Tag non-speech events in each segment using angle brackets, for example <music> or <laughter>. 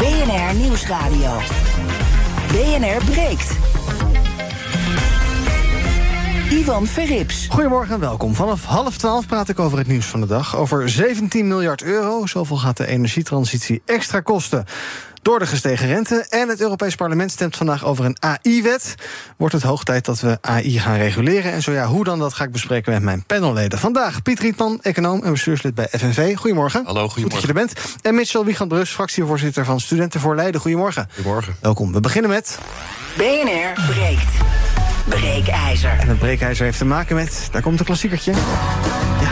BNR Nieuwsradio. BNR breekt. Ivan Verrips. Goedemorgen en welkom. Vanaf half twaalf praat ik over het nieuws van de dag. Over 17 miljard euro. Zoveel gaat de energietransitie extra kosten. Door de gestegen rente en het Europees Parlement stemt vandaag over een AI-wet. Wordt het hoog tijd dat we AI gaan reguleren? En zo ja, hoe dan? Dat ga ik bespreken met mijn panelleden. Vandaag Piet Rietman, econoom en bestuurslid bij FNV. Goedemorgen. Hallo, Goed dat goedemorgen. je er bent. En Mitchell Wiegand-Brus, fractievoorzitter van Studenten voor Leiden. Goedemorgen. Goedemorgen. Welkom. We beginnen met... BNR breekt. Breekijzer. En het breekijzer heeft te maken met... Daar komt een klassiekertje. Ja,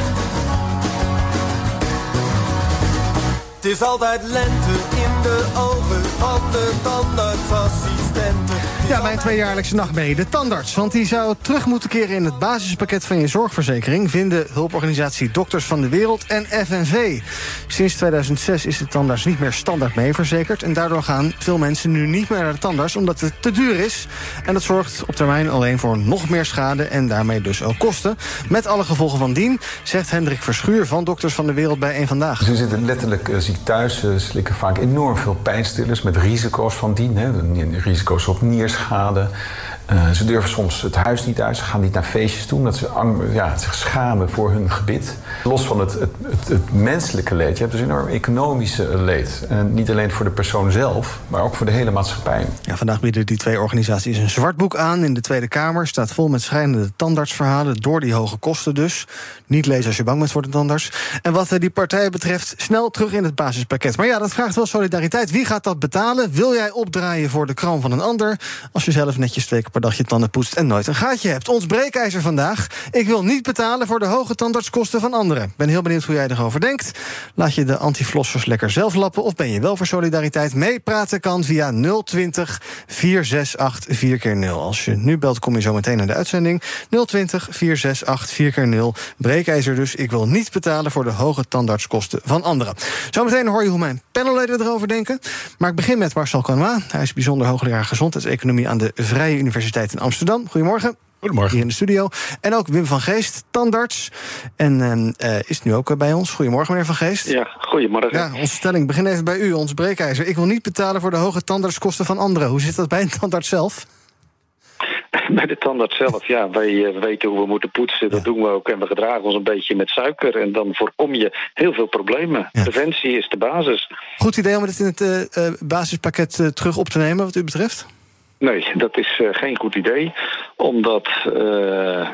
Het is altijd lente in de ogen van de tandartsassistenten. Ja, mijn tweejaarlijkse nachtmerrie, de tandarts. Want die zou terug moeten keren in het basispakket van je zorgverzekering... vinden hulporganisatie Dokters van de Wereld en FNV. Sinds 2006 is de tandarts niet meer standaard meeverzekerd... en daardoor gaan veel mensen nu niet meer naar de tandarts... omdat het te duur is. En dat zorgt op termijn alleen voor nog meer schade... en daarmee dus ook kosten. Met alle gevolgen van dien, zegt Hendrik Verschuur... van Dokters van de Wereld bij Eén Vandaag. Ze zitten letterlijk eh, ziek thuis, ze slikken vaak enorm veel pijnstillers met risico's van dien. Hè. Risico's op nierschade. Eh, ze durven soms het huis niet uit, ze gaan niet naar feestjes toe, omdat ze ja, zich schamen voor hun gebit. Los van het, het, het, menselijke leed, je hebt dus enorm economische leed. En niet alleen voor de persoon zelf, maar ook voor de hele maatschappij. Ja, vandaag bieden die twee organisaties een zwart boek aan in de Tweede Kamer. Staat vol met schrijnende tandartsverhalen door die hoge kosten dus. Niet lezen als je bang bent voor de tandarts. En wat eh, die partijen betreft, snel terug in het basispakket. Maar ja, dat vraagt wel solidariteit. Wie gaat dat betalen? Wil jij opdraaien voor de kroon van een ander? Als je zelf netjes twee dag je tanden poetst en nooit een gaatje hebt. Ons breekijzer vandaag. Ik wil niet betalen voor de hoge tandartskosten van anderen. Ben heel benieuwd hoe jij erover denkt. Laat je de antiflossers lekker zelf lappen... of ben je wel voor solidariteit? Meepraten kan via 020 468 4x0. Als je nu belt, kom je zo meteen naar de uitzending. 020 468 4x0. Breekijzer dus. Ik wil niet betalen voor de hoge tandartskosten van anderen. Zometeen hoor je hoe mijn panelleden erover denken. Maar ik begin met Marcel Canois. Hij is bijzonder hoogleraar gezondheidseconomie... aan de Vrije Universiteit in Amsterdam. Goedemorgen. Goedemorgen. Hier in de studio. En ook Wim van Geest, tandarts. En ehm, eh, is nu ook eh, bij ons. Goedemorgen, meneer van Geest. Ja, goedemorgen. Ja, onze stelling. Begin even bij u, ons breekijzer. Ik wil niet betalen voor de hoge tandartskosten van anderen. Hoe zit dat bij een tandarts zelf? <laughs> Bij de tandarts zelf, ja, wij eh, weten hoe we moeten poetsen. Dat doen we ook. En we gedragen ons een beetje met suiker. En dan voorkom je heel veel problemen. Ja. Preventie is de basis. Goed idee om het in het eh, eh, basispakket terug op te nemen, wat u betreft? Nee, dat is eh, geen goed idee. Omdat eh,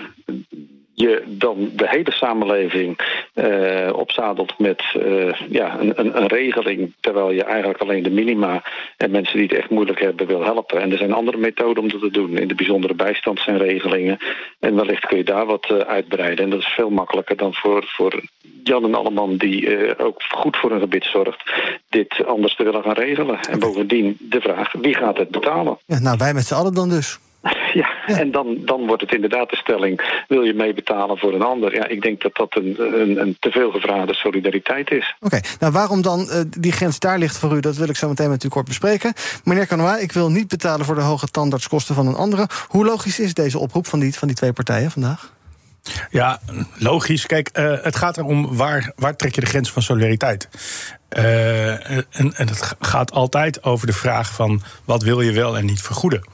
je dan de hele samenleving eh, opzadelt met eh, ja, een, een, een regeling. Terwijl je eigenlijk alleen de minima en mensen die het echt moeilijk hebben wil helpen. En er zijn andere methoden om dat te doen. In de bijzondere bijstand zijn regelingen. En wellicht kun je daar wat eh, uitbreiden. En dat is veel makkelijker dan voor, voor Jan en Alleman, die ook goed voor hun gebied zorgt, dit anders te willen gaan regelen. En bovendien de vraag: wie gaat het betalen? Ja, nou, wij met z'n allen dan dus. <laughs> Ja, en dan, dan wordt het inderdaad de stelling: wil je meebetalen voor een ander? Ja, ik denk dat dat een, een, een te veel gevraagde solidariteit is. Oké, nou waarom dan eh, die grens daar ligt voor u, dat wil ik zo meteen met u kort bespreken. Meneer Canois, ik wil niet betalen voor de hoge tandartskosten van een andere. Hoe logisch is deze oproep van die, van die twee partijen vandaag? Ja, logisch. Kijk, eh, het gaat erom waar, waar trek je de grens van solidariteit. Eh, en, en het gaat altijd over de vraag van wat wil je wel en niet vergoeden.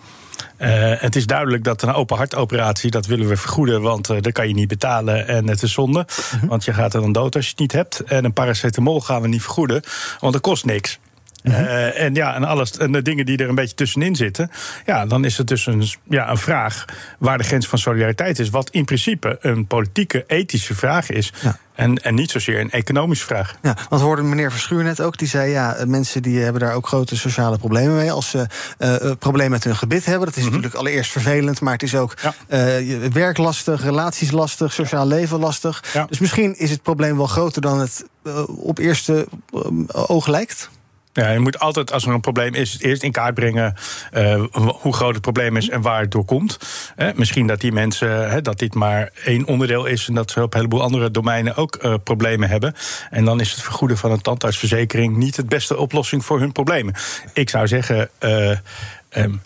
Eh, het is duidelijk dat een open hartoperatie, dat willen we vergoeden, want eh dat kan je niet betalen en het is zonde. Want je gaat er dan dood als je het niet hebt. En een paracetamol gaan we niet vergoeden, want dat kost niks. Eh, en ja, en, alles, en de dingen die er een beetje tussenin zitten. Ja, dan is het dus een, ja, een vraag waar de grens van solidariteit is. Wat in principe een politieke, ethische vraag is. Ja. En, en niet zozeer een economische vraag. Ja, want we hoorden meneer Verschuur net ook. Die zei, ja, eh, mensen die hebben daar ook grote sociale problemen mee. Als ze eh eh, problemen met hun gebit hebben. Dat is natuurlijk allereerst vervelend. Maar het is ook Ja. je- werk lastig, relaties lastig, sociaal leven lastig. Ja. Dus misschien is het probleem wel groter dan het op eerste oog lijkt. Ja, je moet altijd, als er een probleem is, eerst in kaart brengen uh, hoe groot het probleem is en waar het door komt. Eh, misschien dat die mensen, dat dit maar één onderdeel is en dat ze op een heleboel andere domeinen ook uh, problemen hebben. En dan is het vergoeden van een tandartsverzekering niet de beste oplossing voor hun problemen. Ik zou zeggen. Um,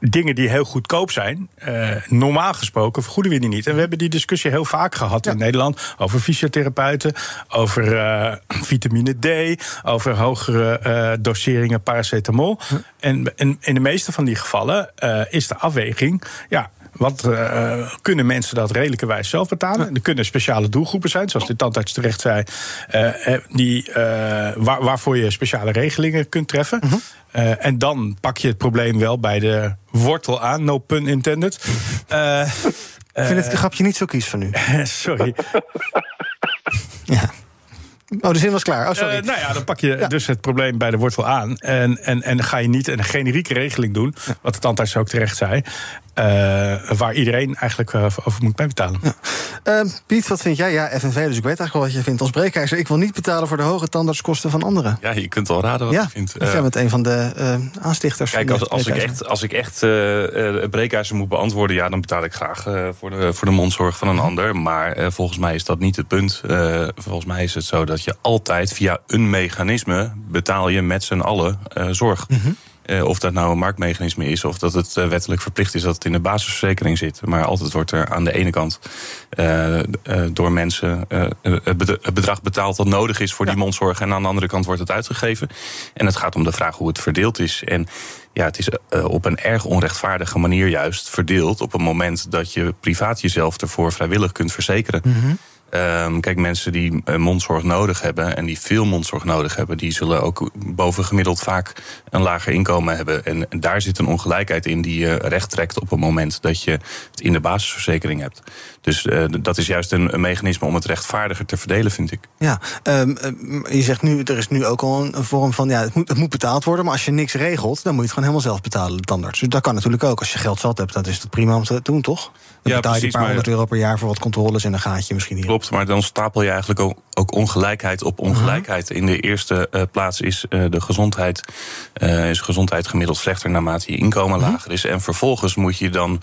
dingen die heel goedkoop zijn, uh, normaal gesproken vergoeden we die niet. En we hebben die discussie heel vaak gehad in Nederland over fysiotherapeuten, over uh, vitamine D, over hogere uh, doseringen paracetamol. En, en, in de meeste van die gevallen is de afweging, ja, wat uh, kunnen mensen dat redelijkerwijs zelf betalen? Er kunnen speciale doelgroepen zijn, zoals de tandarts terecht zei, uh, die, uh, waar, waarvoor je speciale regelingen kunt treffen. Uh -huh. en dan pak je het probleem wel bij de wortel aan, no pun intended. <laughs> Ik vind het grapje niet zo kies van u. <laughs> sorry. ja. Oh, de zin was klaar. Oh, sorry. Uh, nou ja, dan pak je ja. dus het probleem bij de wortel aan. En, en, en ga je niet een generieke regeling doen, wat de tandarts ook terecht zei. Uh, waar iedereen eigenlijk uh, over moet betalen. Ja. Uh, Piet, wat vind jij? Ja, FNV, dus ik weet eigenlijk wel wat je vindt als breekijzer. Ik wil niet betalen voor de hoge tandartskosten van anderen. Ja, je kunt wel raden wat ja, je vindt. jij bent een van de aanstichters. Kijk, van als, als, ik echt, als ik echt het breekijzer moet beantwoorden... ja, dan betaal ik graag voor, de, voor de mondzorg van een ander. Maar volgens mij is dat niet het punt. volgens mij is het zo dat je altijd via een mechanisme... betaal je met z'n allen zorg. Mhm. Uh, of dat nou een marktmechanisme is, of dat het uh, wettelijk verplicht is dat het in de basisverzekering zit. Maar altijd wordt er aan de ene kant uh, door mensen het bedrag betaald dat nodig is voor ja. die mondzorg. En aan de andere kant wordt het uitgegeven. En het gaat om de vraag hoe het verdeeld is. En ja, het is op een erg onrechtvaardige manier juist verdeeld. op het moment dat je privaat jezelf ervoor vrijwillig kunt verzekeren. Mm -hmm. Um, kijk, mensen die uh, mondzorg nodig hebben en die veel mondzorg nodig hebben, die zullen ook bovengemiddeld vaak een lager inkomen hebben. En, en daar zit een ongelijkheid in die je recht trekt op het moment dat je het in de basisverzekering hebt. Dus uh, dat is juist een, een, mechanisme om het rechtvaardiger te verdelen, vind ik. Ja, um, je zegt nu, er is nu ook al een, een vorm van, ja, het moet, het moet, betaald worden, maar als je niks regelt, dan moet je het gewoon helemaal zelf betalen, de tandarts. Dus dat kan natuurlijk ook. Als je geld zat hebt, dan is het prima om te doen, toch? Dan ja, betaal je precies, een paar maar- honderd euro per jaar voor wat controles en dan gaat je misschien hier. Klopt, maar dan stapel je eigenlijk ook, ook ongelijkheid op ongelijkheid. In de eerste uh, plaats is uh, de gezondheid, uh, is gezondheid gemiddeld slechter naarmate je inkomen lager is. En vervolgens moet je dan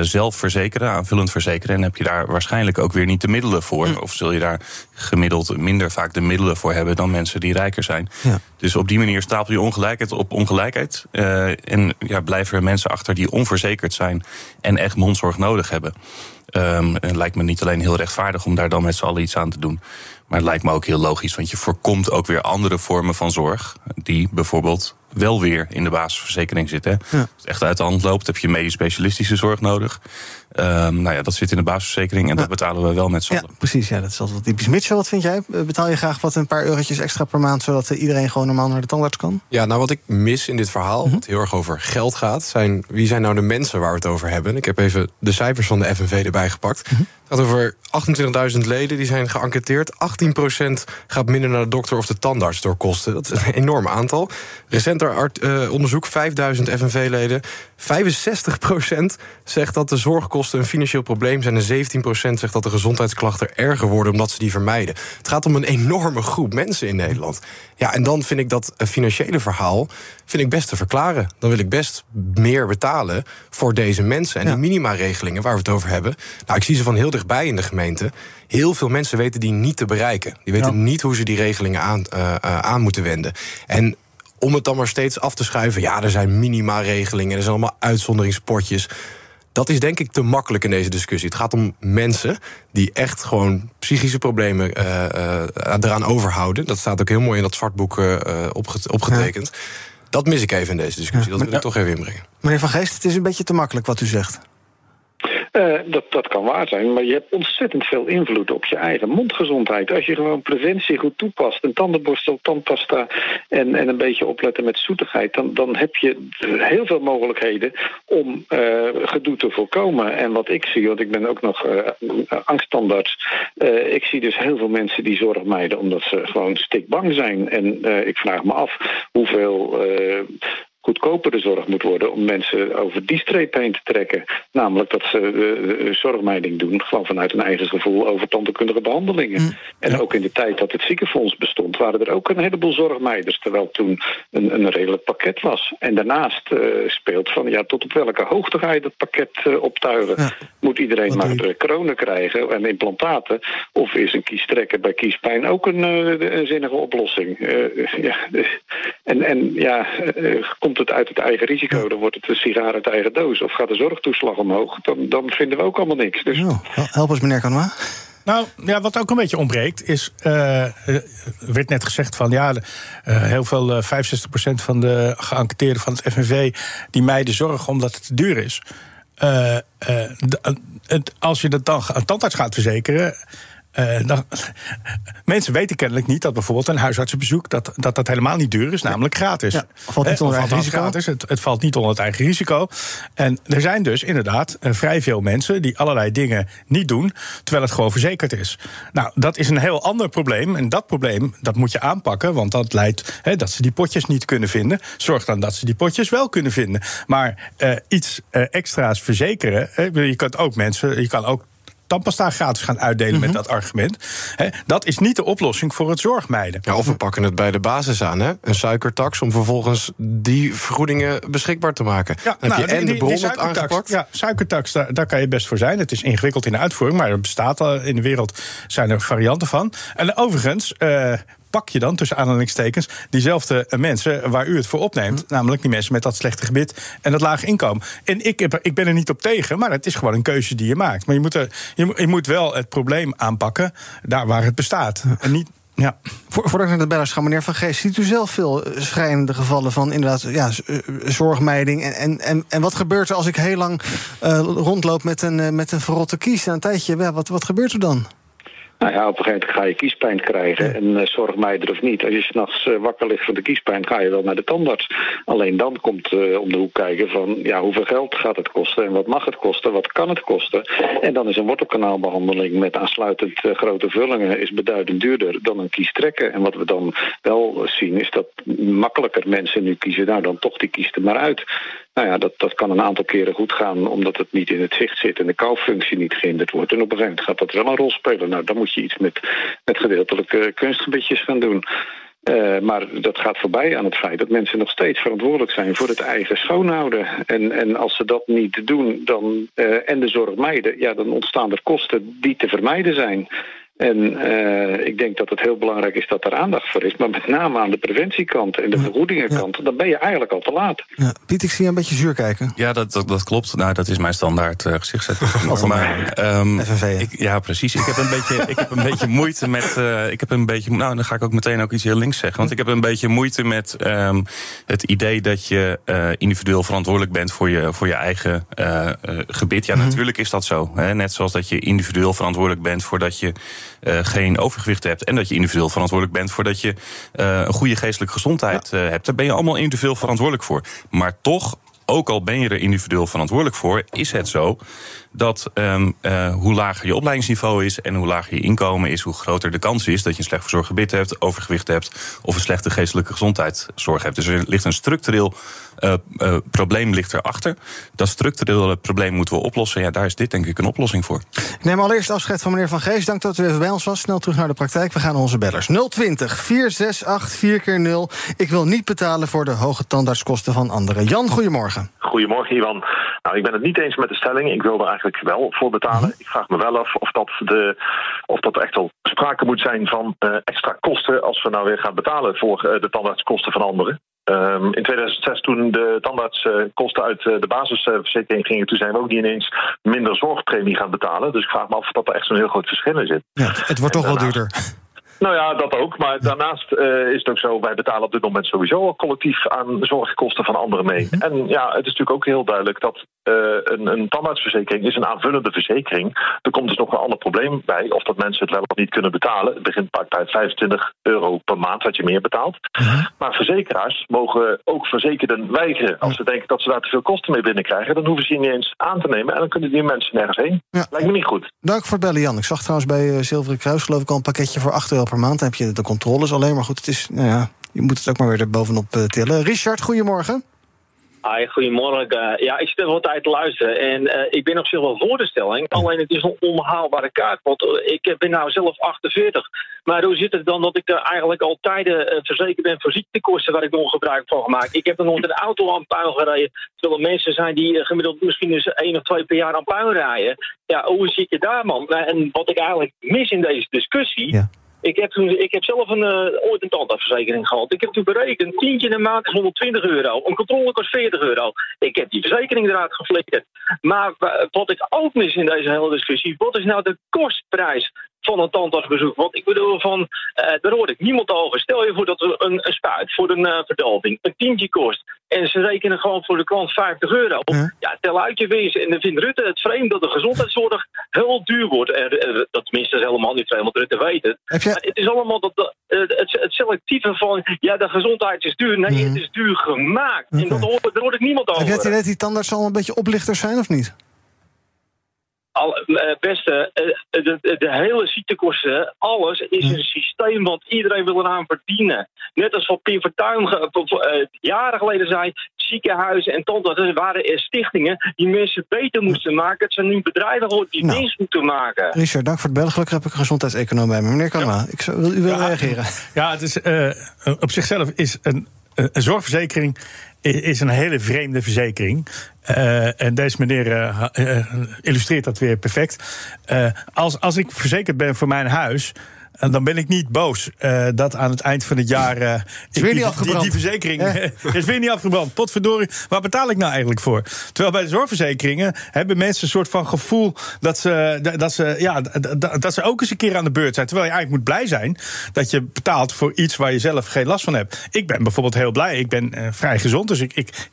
zelf verzekeren, aanvullend verzekeren. En heb je daar waarschijnlijk ook weer niet de middelen voor. Of zul je daar gemiddeld minder vaak de middelen voor hebben dan mensen die rijker zijn. Ja. Dus op die manier stapel je ongelijkheid op ongelijkheid. en ja, blijven er mensen achter die onverzekerd zijn en echt mondzorg nodig hebben. Um, het lijkt me niet alleen heel rechtvaardig om daar dan met z'n allen iets aan te doen. Maar het lijkt me ook heel logisch, want je voorkomt ook weer andere vormen van zorg. Die bijvoorbeeld wel weer in de basisverzekering zitten. Ja. Als het echt uit de hand loopt, heb je medisch specialistische zorg nodig. Um, nou ja, dat zit in de basisverzekering en Ja. dat betalen we wel met z'n Ja, allen. precies. Ja, dat is altijd wel typisch. Mitchell, wat vind jij? Eh, Betaal je graag wat een paar eurotjes extra per maand... zodat eh, iedereen gewoon normaal naar de tandarts kan? Ja, nou wat ik mis in dit verhaal, wat heel erg over geld gaat, zijn wie zijn nou de mensen waar we het over hebben? Ik heb even de cijfers van de FNV erbij gepakt. Het gaat over 28.000 leden die zijn geënquêteerd. 18% gaat minder naar de dokter of de tandarts door kosten. Dat is een enorm aantal. Recenter art- eh, onderzoek, 5000 FNV-leden. 65% zegt dat de zorgkosten een financieel probleem zijn. En 17% zegt dat de gezondheidsklachten erger worden omdat ze die vermijden. Het gaat om een enorme groep mensen in Nederland. Ja, en dan vind ik dat financiële verhaal vind ik best te verklaren. Dan wil ik best meer betalen voor deze mensen. En Ja. die minima-regelingen waar we het over hebben... nou, ik zie ze van heel dichtbij in de gemeente. Heel veel mensen weten die niet te bereiken. Die weten Ja. niet hoe ze die regelingen aan, eh, eh, aan moeten wenden. En om het dan maar steeds af te schuiven... ja, er zijn minima-regelingen, er zijn allemaal uitzonderingspotjes... Dat is denk ik te makkelijk in deze discussie. Het gaat om mensen die echt gewoon psychische problemen eh, eraan overhouden. Dat staat ook heel mooi in dat zwartboek opge- opgetekend. Dat mis ik even in deze discussie. Dat wil ik toch even inbrengen. Meneer Van Geest, het is een beetje te makkelijk wat u zegt. Eh, dat, dat kan waar zijn, maar je hebt ontzettend veel invloed op je eigen mondgezondheid. Als je gewoon preventie goed toepast, een tandenborstel, tandpasta en, en een beetje opletten met zoetigheid, dan, dan heb je heel veel mogelijkheden om eh, gedoe te voorkomen. En wat ik zie, want ik ben ook nog eh, angsttandarts, eh, ik zie dus heel veel mensen die zorg mijden omdat ze gewoon stikbang zijn. En ik vraag me af hoeveel. Eh, goedkoper de zorg moet worden om mensen over die streep heen te trekken. Namelijk dat ze uh, zorgmeiding doen, gewoon vanuit een eigen gevoel over tandheelkundige behandelingen. Mm. En ook in de tijd dat het ziekenfonds bestond, waren er ook een heleboel zorgmeiders, terwijl toen een, een redelijk pakket was. En daarnaast uh, speelt van ja, tot op welke hoogte ga je dat pakket uh, optuigen? Moet iedereen maar de kronen krijgen en implantaten? Of is een kiestrekker bij kiespijn ook een, een zinnige oplossing? ja, en, en ja, komt het uit het eigen risico, dan wordt het een sigaar uit eigen doos. Of gaat de zorgtoeslag omhoog, dan, dan vinden we ook allemaal niks. Dus... Help eens, meneer Canois. Nou, ja, wat ook een beetje ontbreekt is. Uh, werd net gezegd van ja, uh, heel veel, uh, 65% van de geënquêteerden van het FNV. die mijden zorg omdat het te duur is. als je dat dan aan tandarts gaat verzekeren. Uh, dan, <laughs> mensen weten kennelijk niet dat bijvoorbeeld een huisartsenbezoek... dat dat, dat helemaal niet duur is, namelijk gratis. Ja, valt niet onder eigen risico. Gratis, het, het, valt niet onder het eigen risico. En er zijn dus inderdaad uh, vrij veel mensen... die allerlei dingen niet doen, terwijl het gewoon verzekerd is. Nou, dat is een heel ander probleem. En dat probleem dat moet je aanpakken, want dat leidt... He, dat ze die potjes niet kunnen vinden. Zorg dan dat ze die potjes wel kunnen vinden. Maar uh, iets extra's verzekeren... je, kunt ook mensen, je kan ook tandpasta gratis gaan uitdelen met mhm. dat argument. dat is niet de oplossing voor het zorgmijden. Ja, of we pakken het bij de basis aan, hè? een suikertax... om vervolgens die vergoedingen beschikbaar te maken. Ja, Dan nou, heb je en de bron aangepakt. Ja, suikertax, daar, daar, kan je best voor zijn. Het is ingewikkeld in de uitvoering, maar er bestaat al in de wereld... zijn er varianten van. En overigens... Uh, pak je dan, tussen aanhalingstekens, diezelfde mensen waar u het voor opneemt. Hm. Namelijk die mensen met dat slechte gebit en dat lage inkomen. En ik, heb, ik ben er niet op tegen, maar het is gewoon een keuze die je maakt. Maar je moet, er, je, je moet wel het probleem aanpakken daar waar het bestaat. En niet. Ja. Voordat ik naar de bellers ga, meneer Van Geest, ziet u zelf veel eh, schrijnende gevallen van inderdaad ja, eh, zorgmeiding? En, en, en wat gebeurt er als ik heel lang uh, rondloop met een, met een verrotte kies? En een tijdje, ja, wat, wat gebeurt er dan? Nou ja, op een gegeven moment ga je kiespijn krijgen. En uh, zorg mij er of niet. Als je s'nachts uh, wakker ligt van de kiespijn, ga je wel naar de tandarts. Alleen dan komt uh, om de hoek kijken van ja, hoeveel geld gaat het kosten en wat mag het kosten, wat kan het kosten. En dan is een wortelkanaalbehandeling met aansluitend grote vullingen is beduidend duurder dan een kies trekken. En wat we dan wel zien is dat makkelijker mensen nu kiezen, nou dan toch die kiest er maar uit. Nou ja, dat, dat kan een aantal keren goed gaan omdat het niet in het zicht zit en de koufunctie niet gehinderd wordt. En op een gegeven moment gaat dat wel een rol spelen. Nou, dan moet je iets met, met gedeeltelijke kunstgebitjes gaan doen. Uh, maar dat gaat voorbij aan het feit dat mensen nog steeds verantwoordelijk zijn voor het eigen schoonhouden. En, en als ze dat niet doen dan, uh, en de zorg mijden, ja, dan ontstaan er kosten die te vermijden zijn. En uh, ik denk dat het heel belangrijk is dat er aandacht voor is. Maar met name aan de preventiekant en de vergoedingenkant... dan ben je eigenlijk al te laat. Ja, Piet, ik zie je een beetje zuur kijken. Ja, dat, dat, dat klopt. Nou, dat is mijn standaard uh, <laughs> maar, um, ik, ja, precies. Ik heb een beetje, ik heb een beetje moeite met... Uh, ik heb een beetje, nou, dan ga ik ook meteen ook iets heel links zeggen. Want ik heb een beetje moeite met um, het idee dat je individueel verantwoordelijk bent... voor je, voor je eigen gebit. Ja, mm -hmm. natuurlijk is dat zo. Hè? Net zoals dat je individueel verantwoordelijk bent... voordat je uh, geen overgewicht hebt. En dat je individueel verantwoordelijk bent voordat je uh, een goede geestelijke gezondheid uh, hebt. Daar ben je allemaal individueel verantwoordelijk voor. Maar toch, ook al ben je er individueel verantwoordelijk voor, is het zo dat um, uh, hoe lager je opleidingsniveau is en hoe lager je inkomen is, hoe groter de kans is dat je een slecht verzorgd gebit hebt, overgewicht hebt of een slechte geestelijke gezondheidszorg hebt. Dus er ligt een structureel uh, uh, probleem ligt erachter. Dat structurele probleem moeten we oplossen. Ja, daar is dit denk ik een oplossing voor. Ik neem allereerst afscheid van meneer Van Geest. Dank dat u even bij ons was. Snel terug naar de praktijk. We gaan naar onze bellers. 020 468 4 keer 0 Ik wil niet betalen voor de hoge tandartskosten van anderen. Jan, goedemorgen. Goedemorgen, Ivan. Nou, ik ben het niet eens met de stelling. Ik wil er eigenlijk wel voor betalen. Ik vraag me wel af of dat, de, of dat echt wel sprake moet zijn van uh, extra kosten als we nou weer gaan betalen voor uh, de tandartskosten van anderen. Um, in 2006, toen de tandartskosten uit de basisverzekering gingen, toen zijn we ook niet ineens minder zorgpremie gaan betalen. Dus ik vraag me af of dat er echt zo'n heel groot verschil in zit. Ja, het wordt toch wel duurder. Nou ja, dat ook. Maar daarnaast uh, is het ook zo, wij betalen op dit moment sowieso al collectief aan zorgkosten van anderen mee. Mhm. En ja, het is natuurlijk ook heel duidelijk dat uh, een, een tandartsverzekering is een aanvullende verzekering. Er komt dus nog een ander probleem bij, of dat mensen het wel of niet kunnen betalen. Het begint bij 25 euro per maand wat je meer betaalt. Mhm. Maar verzekeraars mogen ook verzekerden weigeren. Als ze denken dat ze daar te veel kosten mee binnenkrijgen, dan hoeven ze die niet eens aan te nemen. En dan kunnen die mensen nergens heen. Ja. Lijkt me niet goed. Dank voor het bellen, Jan. Ik zag trouwens bij uh, Zilveren Kruis geloof ik al een pakketje voor 8 euro per maand. Dan heb je de controles alleen. Maar goed, het is, nou ja, je moet het ook maar weer er bovenop uh, tillen. Richard, goedemorgen. Hi, goedemorgen. Ja, ik zit er wel tijd te luisteren. En eh, ik ben op zich wel voor de stelling. Alleen het is een onbehaalbare kaart. Want eh, ik ben nou zelf 48. Maar hoe zit het dan dat ik er eigenlijk al tijden eh, verzekerd ben voor ziektekosten waar ik nog gebruik van gemaakt? Ik heb nog nooit een auto aan puin gereden. Terwijl er mensen zijn die eh, gemiddeld misschien eens één of twee per jaar aan puin rijden. Ja, hoe zit je daar, man? Nou, En wat ik eigenlijk mis in deze discussie. Ik heb, ik heb zelf een, eh, ooit een tandartsverzekering gehad. Ik heb toen berekend, tientje in de maand is 120 euro. Een controle kost 40 euro. Ik heb die verzekering eruit geflikkerd. Maar wa- wat ik ook mis in deze hele discussie... wat is nou de kostprijs van een tandartsbezoek? Want ik bedoel van, eh, daar hoor ik niemand over. Stel je voor dat er een, een spuit voor een eh, verdoving een tientje kost... en ze rekenen gewoon voor de klant 50 euro. Ja, tel uit je wezen. En dan vindt Rutte het vreemd dat de gezondheidszorg heel duur wordt. Er, er- dat tenminste is helemaal niet vreemd, want Rutte weet het. Maar het is allemaal dat, dat, eh, het, het selectieve van... ja, de gezondheid is duur. Nee, het is duur gemaakt. En dat hoor, daar hoor ik niemand over. Heb jij het idee dat die tandartsen allemaal een beetje oplichters zijn of niet? Al, eh, beste, eh, de, de, de hele ziektekosten, alles is een systeem wat iedereen wil eraan verdienen. Net als wat Pim Fortuyn eh, jaren geleden zei, ziekenhuizen en tandartsen waren er stichtingen die mensen beter moesten maken. Het zijn nu bedrijven die winst moeten maken. Richard, dank voor het bellen. Gelukkig heb ik een gezondheidseconoom bij me. Meneer Kanema, ik zou, wil u wel reageren? Ja, het is, eh, op zichzelf is een, een zorgverzekering is een hele vreemde verzekering. Eh, en deze meneer eh, eh, illustreert dat weer perfect. Als, als ik verzekerd ben voor mijn huis. Eh, dan ben ik niet boos eh, dat aan het eind van het jaar. eh, ik weer die, niet afgebrand. Die, die verzekering <laughs> is weer niet afgebrand. Potverdorie, waar betaal ik nou eigenlijk voor? Terwijl bij de zorgverzekeringen hebben mensen een soort van gevoel dat ze, dat ze, ja, dat, ze ook eens een keer aan de beurt zijn. Terwijl je eigenlijk moet blij zijn dat je betaalt voor iets waar je zelf geen last van hebt. Ik ben bijvoorbeeld heel blij. Ik ben eh, vrij gezond, dus ik, ik,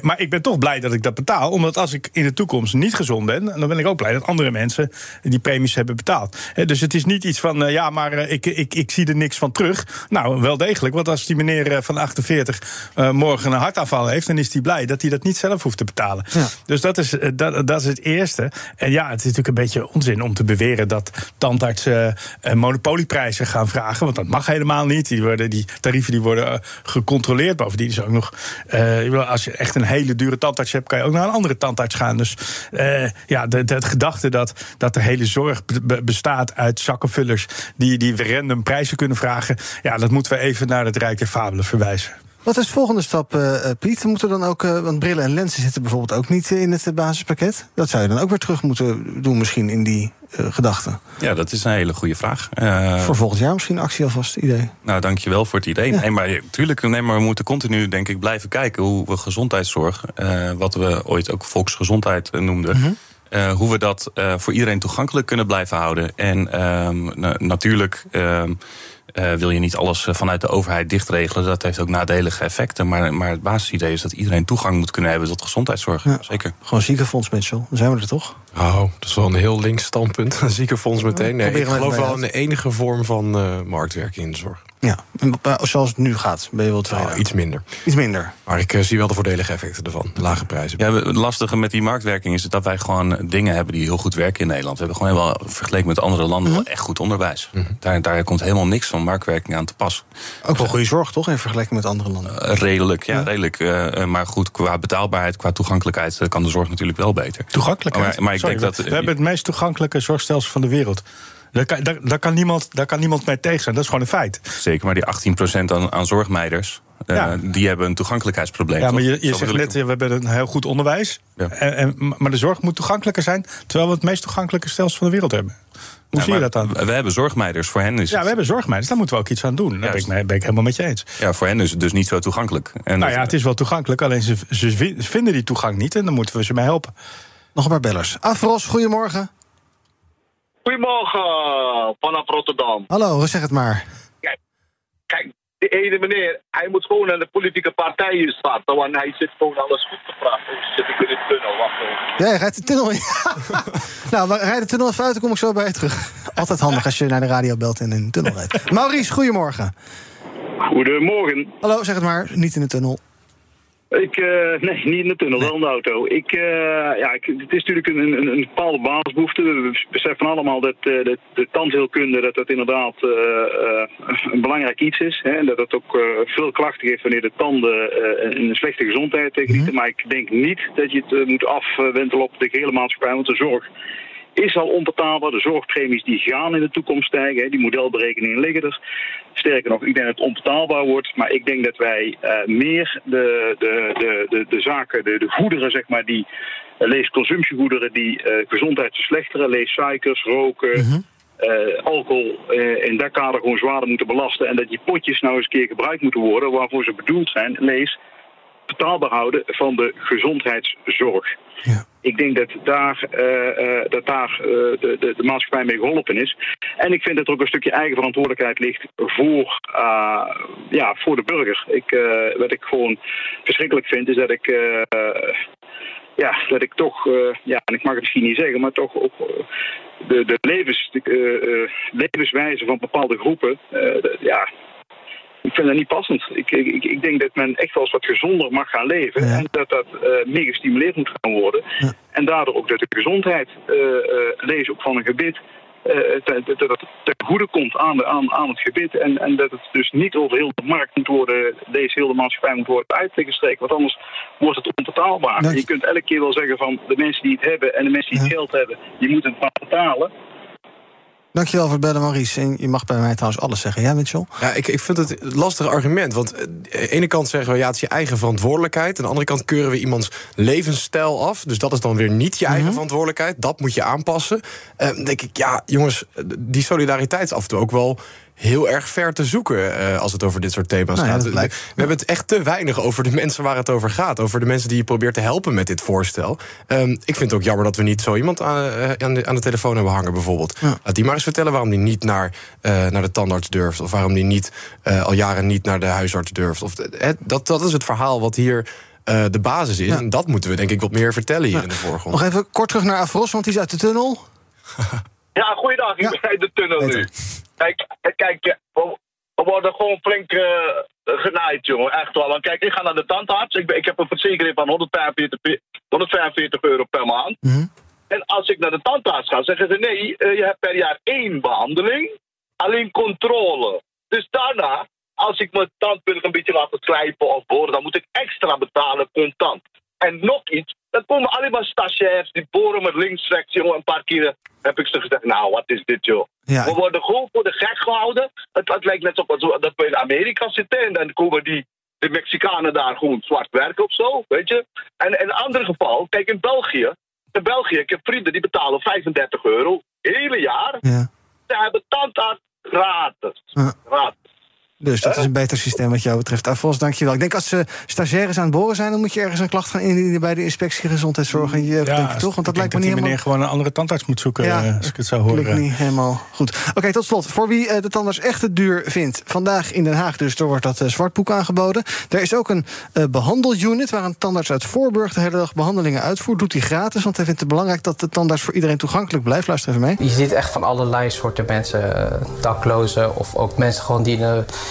maar ik ben toch blij dat ik dat betaal. Omdat als ik in de toekomst niet gezond ben, dan ben ik ook blij dat andere mensen die premies hebben betaald. Dus het is niet iets van, ja, maar eh, ik, ik, ik zie er niks van terug. Nou, wel degelijk. Want als die meneer eh, van 48 eh, morgen een hartaanval heeft, dan is hij blij dat hij dat niet zelf hoeft te betalen. Dus dat is, eh, dat, dat is het eerste. En ja, het is natuurlijk een beetje onzin om te beweren dat tandartsen eh, monopolieprijzen gaan vragen. Want dat mag helemaal niet. Die, worden, die tarieven die worden eh, gecontroleerd. Bovendien is ook nog, eh, als je echt een hele dure tandarts hebt, kan je ook naar een andere tandarts gaan. Dus eh, ja, de, de, het gedachte dat, dat de hele zorg be- be- bestaat uit zakkenvullers die, die random prijzen kunnen vragen. Ja, dat moeten we even naar het Rijk der Fabelen verwijzen. Wat is de volgende stap, eh, eh, Piet? Moeten we dan ook, eh, want brillen en lenzen zitten bijvoorbeeld ook niet in het basispakket. Dat zou je dan ook weer terug moeten doen, misschien in die eh, gedachten. Ja, dat is een hele goede vraag. Eh, Voor volgend jaar misschien actie alvast, idee. Nou, dankjewel voor het idee. Nee, maar tuurlijk, nee, maar we moeten continu, denk ik, blijven kijken hoe we gezondheidszorg, eh, wat we ooit ook volksgezondheid noemden. Eh, hoe we dat eh, voor iedereen toegankelijk kunnen blijven houden. En ehm, na- natuurlijk ehm, eh, wil je niet alles vanuit de overheid dichtregelen. Dat heeft ook nadelige effecten. Maar, maar het basisidee is dat iedereen toegang moet kunnen hebben tot gezondheidszorg. Zeker. Gewoon ziekenfonds, Mitchell. Dan zijn we er toch? Oh, dat is wel een heel links standpunt. <laughs> Een ziekenfonds meteen. Nee, ik geloof wel in de enige vorm van eh, marktwerking in de zorg. Ja, en, zoals het nu gaat, ben je wel tevreden? Nou, iets minder. Iets minder. Maar ik eh, zie wel de voordelige effecten ervan. Lage prijzen. Ja, we- het lastige met die marktwerking is dat wij gewoon dingen hebben die heel goed werken in Nederland. We hebben gewoon wel, vergeleken met andere landen, wel echt goed onderwijs. daar, daar komt helemaal niks van marktwerking aan te pas. Ook wel goede zorg, toch? In vergelijking met andere landen. Eh, redelijk, ja, redelijk. maar goed, qua betaalbaarheid, qua toegankelijkheid kan de zorg natuurlijk wel beter. Toegankelijkheid. Maar, maar ik Sorry, denk dat. we, hebben het meest toegankelijke zorgstelsel van de wereld. Daar kan, daar, daar kan, niemand, daar kan niemand mee tegen zijn. Dat is gewoon een feit. Zeker, maar die 18% aan, aan zorgmeiders, eh, die hebben een toegankelijkheidsprobleem. Ja, maar je, je zegt net, eh, we hebben een heel goed onderwijs. Ja. En, en, maar de zorg moet toegankelijker zijn, terwijl we het meest toegankelijke stelsel van de wereld hebben. Hoe Ja, zie je dat dan? We hebben zorgmeiders, voor hen is Ja, we hebben zorgmeiders, daar moeten we ook iets aan doen. Daar ben ik, ben ik helemaal met je eens. Ja, voor hen is het dus niet zo toegankelijk. En nou ja, het is wel toegankelijk, alleen ze, ze vi- vinden die toegang niet en dan moeten we ze mee helpen. Nog een paar bellers. Afros, goedemorgen. Goedemorgen, vanaf Rotterdam. Hallo, zeg het maar. Kijk, kijk, de ene meneer, hij moet gewoon naar de politieke partijen starten, want hij zit gewoon alles goed te praten. Oh, zit ik in de tunnel, wacht even. Ja, rijdt de tunnel in. <laughs> nou, we rijden de tunnel even uit, dan kom ik zo bij je terug. Altijd handig als je naar de radio belt en in de tunnel rijdt. <laughs> Maurice, goedemorgen. Goedemorgen. Hallo, zeg het maar. Niet in de tunnel. Ik, eh, nee, niet in de tunnel, wel in de auto. Ik, eh, ja, ik, het is natuurlijk een, een, een bepaalde basisbehoefte. We beseffen allemaal dat eh, de, de tandheelkunde dat dat inderdaad een belangrijk iets is. Hè, en dat het ook veel klachten geeft wanneer de tanden een slechte gezondheid genieten. Maar ik denk niet dat je het moet afwentelen op de gehele maatschappij. Want de zorg is al onbetaalbaar. De zorgpremies die gaan in de toekomst stijgen. Die modelberekeningen liggen er. Sterker nog, ik denk dat het onbetaalbaar wordt. Maar ik denk dat wij eh, meer de, de, de, de, de zaken, de, de goederen, zeg maar, die eh, lees consumptiegoederen die eh, gezondheid verslechteren, lees suikers, roken. eh, alcohol in dat kader gewoon zwaarder moeten belasten. En dat die potjes nou eens een keer gebruikt moeten worden waarvoor ze bedoeld zijn. Lees betaalbaar houden van de gezondheidszorg. Ik denk dat daar, eh, eh, dat daar eh, de, de, de maatschappij mee geholpen is. En ik vind dat er ook een stukje eigen verantwoordelijkheid ligt voor, ja, voor de burger. Ik, wat ik gewoon verschrikkelijk vind, is dat ik. ja, dat ik toch, ja, en ik mag het misschien niet zeggen, maar toch ook de, de levens, de, levenswijze van bepaalde groepen, ja, ik vind dat niet passend. Ik, ik, ik denk dat men echt wel eens wat gezonder mag gaan leven. En dat dat eh, meer gestimuleerd moet gaan worden. En daardoor ook dat de gezondheid, eh, lees ook van een gebit, dat dat het ten goede komt aan, de, aan, aan het gebit. En, en dat het dus niet over heel de markt moet worden, deze hele maatschappij moet worden uitgestreken. Want anders wordt het onbetaalbaar. Je kunt elke keer wel zeggen van de mensen die het hebben en de mensen die het geld hebben, die moeten het maar betalen. Dankjewel voor het bellen, Maurice. En je mag bij mij trouwens alles zeggen. Ja, Mitchell? Ja, ik, ik vind het een lastig argument. Want eh, aan de ene kant zeggen we ja, het is je eigen verantwoordelijkheid. Aan de andere kant keuren we iemands levensstijl af. Dus dat is dan weer niet je Mhm. eigen verantwoordelijkheid. Dat moet je aanpassen. Dan denk ik, ja, jongens, die solidariteit is af en toe ook wel heel erg ver te zoeken eh, als het over dit soort thema's Nou gaat. we, hebben het echt te weinig over de <laughs> mensen waar het over gaat. Over de mensen die je probeert te helpen met dit voorstel. Ehm, ik vind het ook jammer dat we niet zo iemand aan, eh, aan, de, aan de telefoon hebben hangen, bijvoorbeeld. Laat die maar eens vertellen waarom die niet naar, eh, naar de tandarts durft. Of waarom die niet eh, al jaren niet naar de huisarts durft. Of, eh, dat, dat is het verhaal wat hier eh, de basis is. En dat moeten we denk ik wat meer vertellen hier in de voorgrond. Nog even kort terug naar Afros, want die is uit de tunnel. <laughs> Ja, goeiedag. Ik ben uit de tunnel nu. Kijk, kijk we, worden gewoon flink eh, genaaid, jongen. Echt wel. Want kijk, ik ga naar de tandarts. Ik, ben, ik heb een verzekering van 145, pe- 145 euro per maand. En als ik naar de tandarts ga, zeggen ze nee, eh, je hebt per jaar één behandeling. Alleen controle. Dus daarna, als ik mijn tandpillen een beetje laten slijpen of boren, dan moet ik extra betalen contant. En nog iets, dan komen alleen maar stagiairs die boren met links, rechts, jongen. Een paar keer heb ik ze gezegd, nou, wat is dit, joh? Ja. We worden gewoon voor de gek gehouden. Het, het lijkt net alsof dat we in Amerika zitten en dan komen die, de Mexicanen daar gewoon zwart werken of zo, weet je? En in een ander geval, kijk, in België, in België, ik heb vrienden die betalen 35 euro, hele jaar. Ja. Ze hebben tandarts gratis. Ja. Gratis. Dus dat is een beter systeem wat jou betreft. Afros, dankjewel. Ik denk als ze stagiaires aan het boren zijn... dan moet je ergens een klacht gaan indienen bij de inspectie gezondheidszorg en jeugd, denk ik toch? Want dat ik lijkt me denk niet helemaal... meneer gewoon een andere tandarts moet zoeken, Ja, eh, als ik het zou Klinkt horen. niet helemaal goed. Oké, tot slot. Voor wie eh, de tandarts echt te duur vindt. Vandaag in Den Haag dus, er wordt dat eh, zwartboek aangeboden. Er is ook een eh behandelunit waar een tandarts uit Voorburg... de hele dag behandelingen uitvoert. Doet hij gratis, want hij vindt het belangrijk... dat de tandarts voor iedereen toegankelijk blijft. Luister even mee. Je ziet echt van allerlei soorten mensen, eh, daklozen of ook mensen gewoon die in de,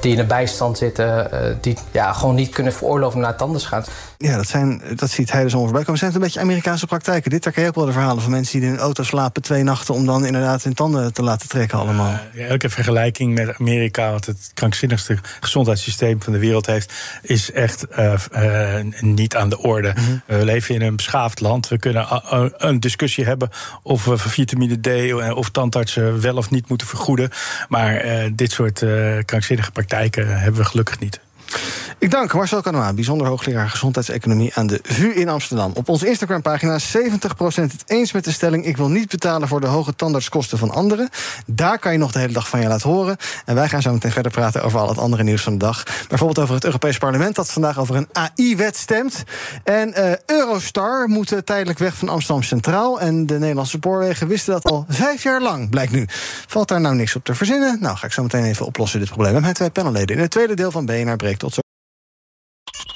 die in de bijstand zitten, eh, die ja, gewoon niet kunnen veroorloven om naar het tandarts gaan. Ja, dat, zijn, dat ziet hij dus ongeveer bij komen. Zijn het een beetje Amerikaanse praktijken? Dit herken je ook wel de verhalen van mensen die in een auto slapen... twee nachten om dan inderdaad hun tanden te laten trekken allemaal. Ja, elke vergelijking met Amerika, wat het krankzinnigste gezondheidssysteem van de wereld heeft, is echt eh, eh, niet aan de orde. Mhm. We leven in een beschaafd land. We kunnen een discussie hebben of we voor vitamine D of tandartsen wel of niet moeten vergoeden. Maar eh, dit soort eh, krankzinnige praktijken hebben we gelukkig niet. Ik dank Marcel Canoa, bijzonder hoogleraar gezondheidseconomie aan de VU in Amsterdam. Op onze Instagram-pagina 70% het eens met de stelling: ik wil niet betalen voor de hoge tandartskosten van anderen. Daar kan je nog de hele dag van je laten horen. En wij gaan zo meteen verder praten over al het andere nieuws van de dag. Bijvoorbeeld over het Europees Parlement dat vandaag over een AI-wet stemt. En eh, Eurostar moet eh, tijdelijk weg van Amsterdam Centraal. En de Nederlandse spoorwegen wisten dat al vijf jaar lang, blijkt nu. Valt daar nou niks op te verzinnen? Nou, ga ik zo meteen even oplossen dit probleem met mijn twee panelleden in het tweede deel van BNR Breekt.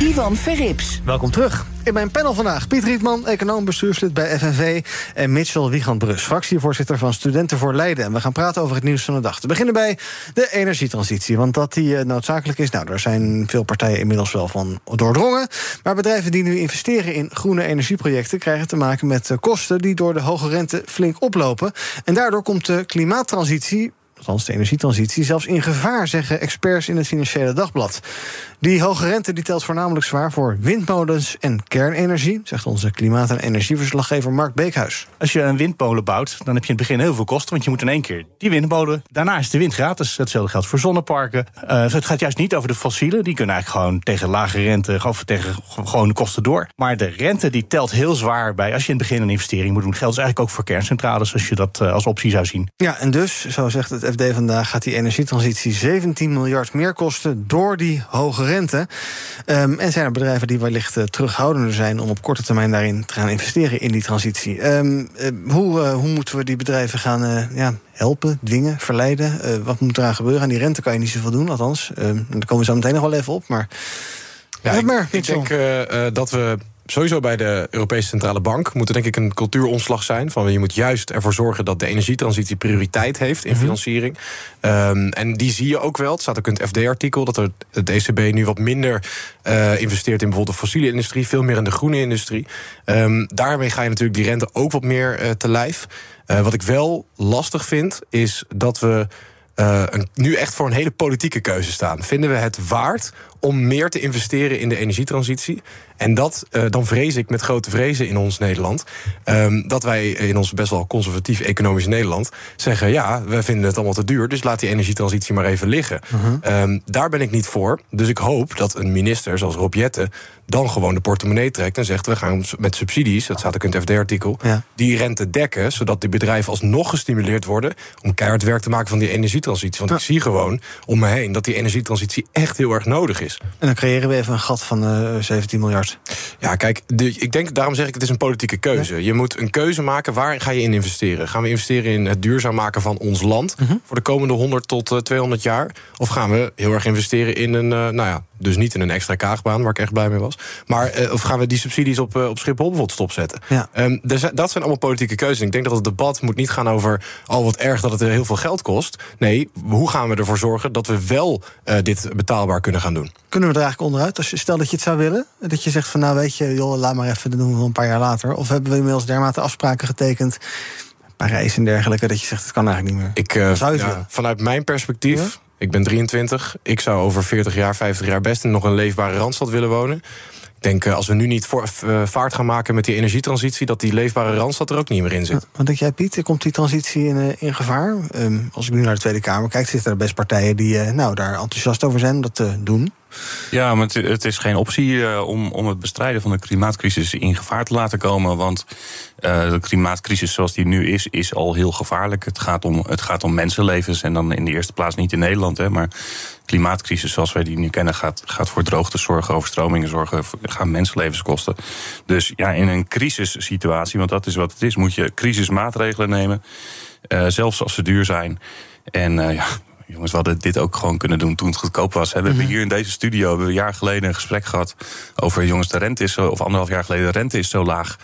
Ivan Verrips. Welkom terug. In mijn panel vandaag Piet Rietman, econoom bestuurslid bij FNV... en Mitchell Wiegand-Brus, fractievoorzitter van Studenten voor Leiden. En we gaan praten over het nieuws van de dag. Te beginnen bij de energietransitie. Want dat die eh, noodzakelijk is, nou, daar zijn veel partijen inmiddels wel van doordrongen. Maar bedrijven die nu investeren in groene energieprojecten... krijgen te maken met eh, kosten die door de hoge rente flink oplopen. En daardoor komt de klimaattransitie althans de energietransitie, zelfs in gevaar, zeggen experts in het Financiële Dagblad. Die hoge rente die telt voornamelijk zwaar voor windmolens en kernenergie, zegt onze klimaat- en energieverslaggever Mark Beekhuis. Als je een windmolen bouwt, dan heb je in het begin heel veel kosten, want je moet in één keer die windmolen. Daarna is de wind gratis. Hetzelfde geldt voor zonneparken. Uh, het gaat juist niet over de fossielen, die kunnen eigenlijk gewoon tegen lage rente, of tegen gewone kosten door. Maar de rente die telt heel zwaar bij als je in het begin een investering moet doen. Geldt dus eigenlijk ook voor kerncentrales, als je dat uh, als optie zou zien. Ja, en dus, zo zegt het FD vandaag, gaat die energietransitie 17 miljard meer kosten door die hoge rente. Um, en zijn er bedrijven die wellicht uh, terughoudender zijn om op korte termijn daarin te gaan investeren in die transitie. Um, uh, hoe, uh, hoe moeten we die bedrijven gaan ja, helpen, dwingen, verleiden? wat moet eraan gebeuren? Aan die rente kan je niet zoveel doen, althans. Um, daar komen we zo meteen nog wel even op. Maar, ja, ik, maar, ik denk dat we sowieso bij de Europese Centrale Bank moet er denk ik een cultuuromslag zijn. Van je moet juist ervoor zorgen dat de energietransitie prioriteit heeft in financiering. Um, en die zie je ook wel. Het staat ook in het FD-artikel dat er het ECB nu wat minder uh, investeert in bijvoorbeeld de fossiele industrie, veel meer in de groene industrie. Um, daarmee ga je natuurlijk die rente ook wat meer uh, te lijf. Uh, wat ik wel lastig vind, is dat we. Uh, een, nu echt voor een hele politieke keuze staan. Vinden we het waard om meer te investeren in de energietransitie? En dat, uh, dan vrees ik met grote vrezen in ons Nederland. Um, dat wij in ons best wel conservatief economisch Nederland zeggen: ja, we vinden het allemaal te duur, dus laat die energietransitie maar even liggen. -huh. um, daar ben ik niet voor. Dus ik hoop dat een minister zoals Rob Jetten dan gewoon de portemonnee trekt en zegt: we gaan met subsidies, dat staat ook in het FD-artikel, ja. die rente dekken, zodat die bedrijven alsnog gestimuleerd worden om keihard werk te maken van die energietransitie. Want ja. ik zie gewoon om me heen dat die energietransitie echt heel erg nodig is. En dan creëren we even een gat van uh, 17 miljard. Ja, kijk, de, ik denk, daarom zeg ik, het is een politieke keuze. Ja. Je moet een keuze maken, waar ga je in investeren? Gaan we investeren in het duurzaam maken van ons land... Uh -huh. voor de komende 100 tot uh, 200 jaar? Of gaan we heel erg investeren in een, uh, nou ja, dus niet in een extra kaagbaan, waar ik echt blij mee was. Maar of gaan we die subsidies op, op Schiphol bijvoorbeeld stopzetten? Ja. Um, dus, dat zijn allemaal politieke keuzes. Ik denk dat het debat moet niet gaan over... al oh, wat erg dat het heel veel geld kost. Nee, hoe gaan we ervoor zorgen dat we wel dit betaalbaar kunnen gaan doen? Kunnen we er eigenlijk onderuit? Als je, stel dat je het zou willen. Dat je zegt van nou weet je, joh, laat maar even, dat doen we een paar jaar later. Of hebben we inmiddels dermate afspraken getekend... Parijs en dergelijke, dat je zegt het kan eigenlijk niet meer. Ik, uh, ja, vanuit mijn perspectief... Ja? Ik ben 23. Ik zou over 40 jaar, 50 jaar best in nog een leefbare randstad willen wonen. Ik denk, als we nu niet voor, uh, vaart gaan maken met die energietransitie... dat die leefbare randstad er ook niet meer in zit. Wat denk jij, Piet? Komt die transitie in, uh, in gevaar? Um, als ik nu naar de Tweede Kamer kijk, zitten er best partijen... die uh, nou, daar enthousiast over zijn om dat te doen. Ja, maar het, is geen optie uh, om, om het bestrijden van de klimaatcrisis in gevaar te laten komen. Want uh, de klimaatcrisis zoals die nu is, is al heel gevaarlijk. Het gaat, om, het gaat om mensenlevens. En dan in de eerste plaats niet in Nederland. Hè, maar klimaatcrisis zoals wij die nu kennen, gaat, gaat voor droogte zorgen, overstromingen zorgen, gaan mensenlevens kosten. Dus ja, in een crisissituatie, want dat is wat het is, moet je crisismaatregelen nemen. Uh, zelfs als ze duur zijn. En ja, jongens, we hadden dit ook gewoon kunnen doen toen het goedkoop was. We hebben hier in deze studio hebben we een jaar geleden een gesprek gehad over jongens, de rente is zo, of anderhalf jaar geleden, de rente is zo laag.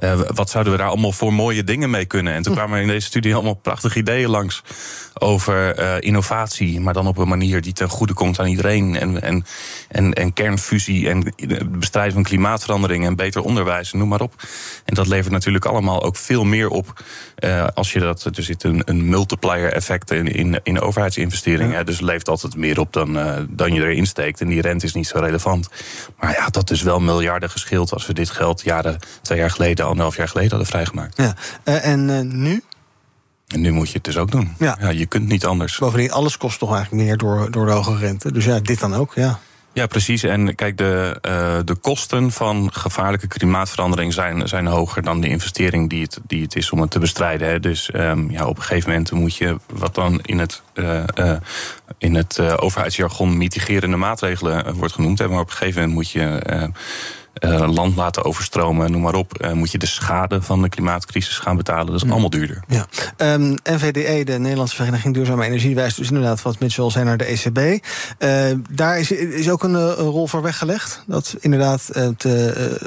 Uh, wat zouden we daar allemaal voor mooie dingen mee kunnen? En toen kwamen er in deze studie allemaal prachtige ideeën langs over uh, innovatie, maar dan op een manier die ten goede komt aan iedereen. En, en, en, en kernfusie en bestrijding van klimaatverandering en beter onderwijs, noem maar op. En dat levert natuurlijk allemaal ook veel meer op uh, als je dat. Er zit een, een multiplier effect in, in, in overheidsinvesteringen. Ja. Dus het levert altijd meer op dan, dan je erin steekt. En die rente is niet zo relevant. Maar ja, dat is wel miljarden geschild als we dit geld jaren, twee jaar geleden, anderhalf jaar geleden hadden vrijgemaakt. Ja. en nu? En nu moet je het dus ook doen. Ja. ja. je kunt niet anders. Bovendien, alles kost toch eigenlijk meer door, door de hoge rente. Dus ja, dit dan ook, ja. Ja, precies. En kijk, de, uh, de kosten van gevaarlijke klimaatverandering zijn, zijn hoger dan de investering die het, die het is om het te bestrijden. Hè. Dus um, ja, op een gegeven moment moet je, wat dan in het, uh, uh, in het overheidsjargon mitigerende maatregelen wordt genoemd. Hè. Maar op een gegeven moment moet je uh, land laten overstromen, noem maar op, uh, moet je de schade van de klimaatcrisis gaan betalen. Dat is Ja. allemaal duurder. Ja. Um, NVDE, de Nederlandse Vereniging Duurzame Energie, wijst dus inderdaad wat Mitchell zei naar de ECB. Uh, daar is, is ook een, een rol voor weggelegd. Dat inderdaad, uh,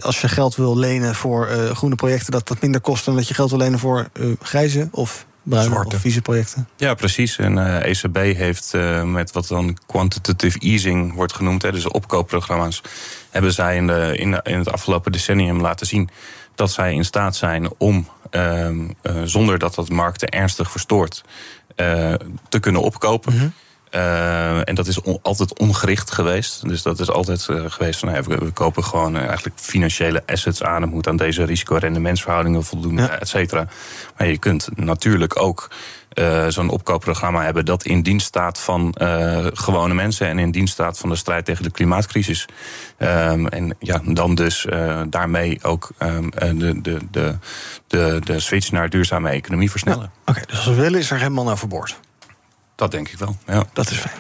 als je geld wil lenen voor groene projecten, dat dat minder kost dan dat je geld wil lenen voor grijze of bruine Zwarte. of vieze projecten. Ja, precies. En uh, ECB heeft uh, met wat dan quantitative easing wordt genoemd, hè, dus opkoopprogramma's, hebben zij in, de, in, de, in het afgelopen decennium laten zien dat zij in staat zijn om, uh, uh, zonder dat dat markten ernstig verstoort, uh, te kunnen opkopen. Mm-hmm. Uh, en dat is on, altijd ongericht geweest. Dus dat is altijd uh, geweest van nou ja, we, we, kopen gewoon uh, eigenlijk financiële assets aan. Het moet aan deze risico-rendementsverhoudingen voldoen, ja. et cetera. Maar je kunt natuurlijk ook zo'n opkoopprogramma hebben dat in dienst staat van gewone mensen en in dienst staat van de strijd tegen de klimaatcrisis. Um, en ja, dan dus daarmee ook um, de, de, de, de, de switch naar duurzame economie versnellen. Oké, okay, dus als we willen is er geen man overboord. Dat denk ik wel. Ja. Dat is fijn.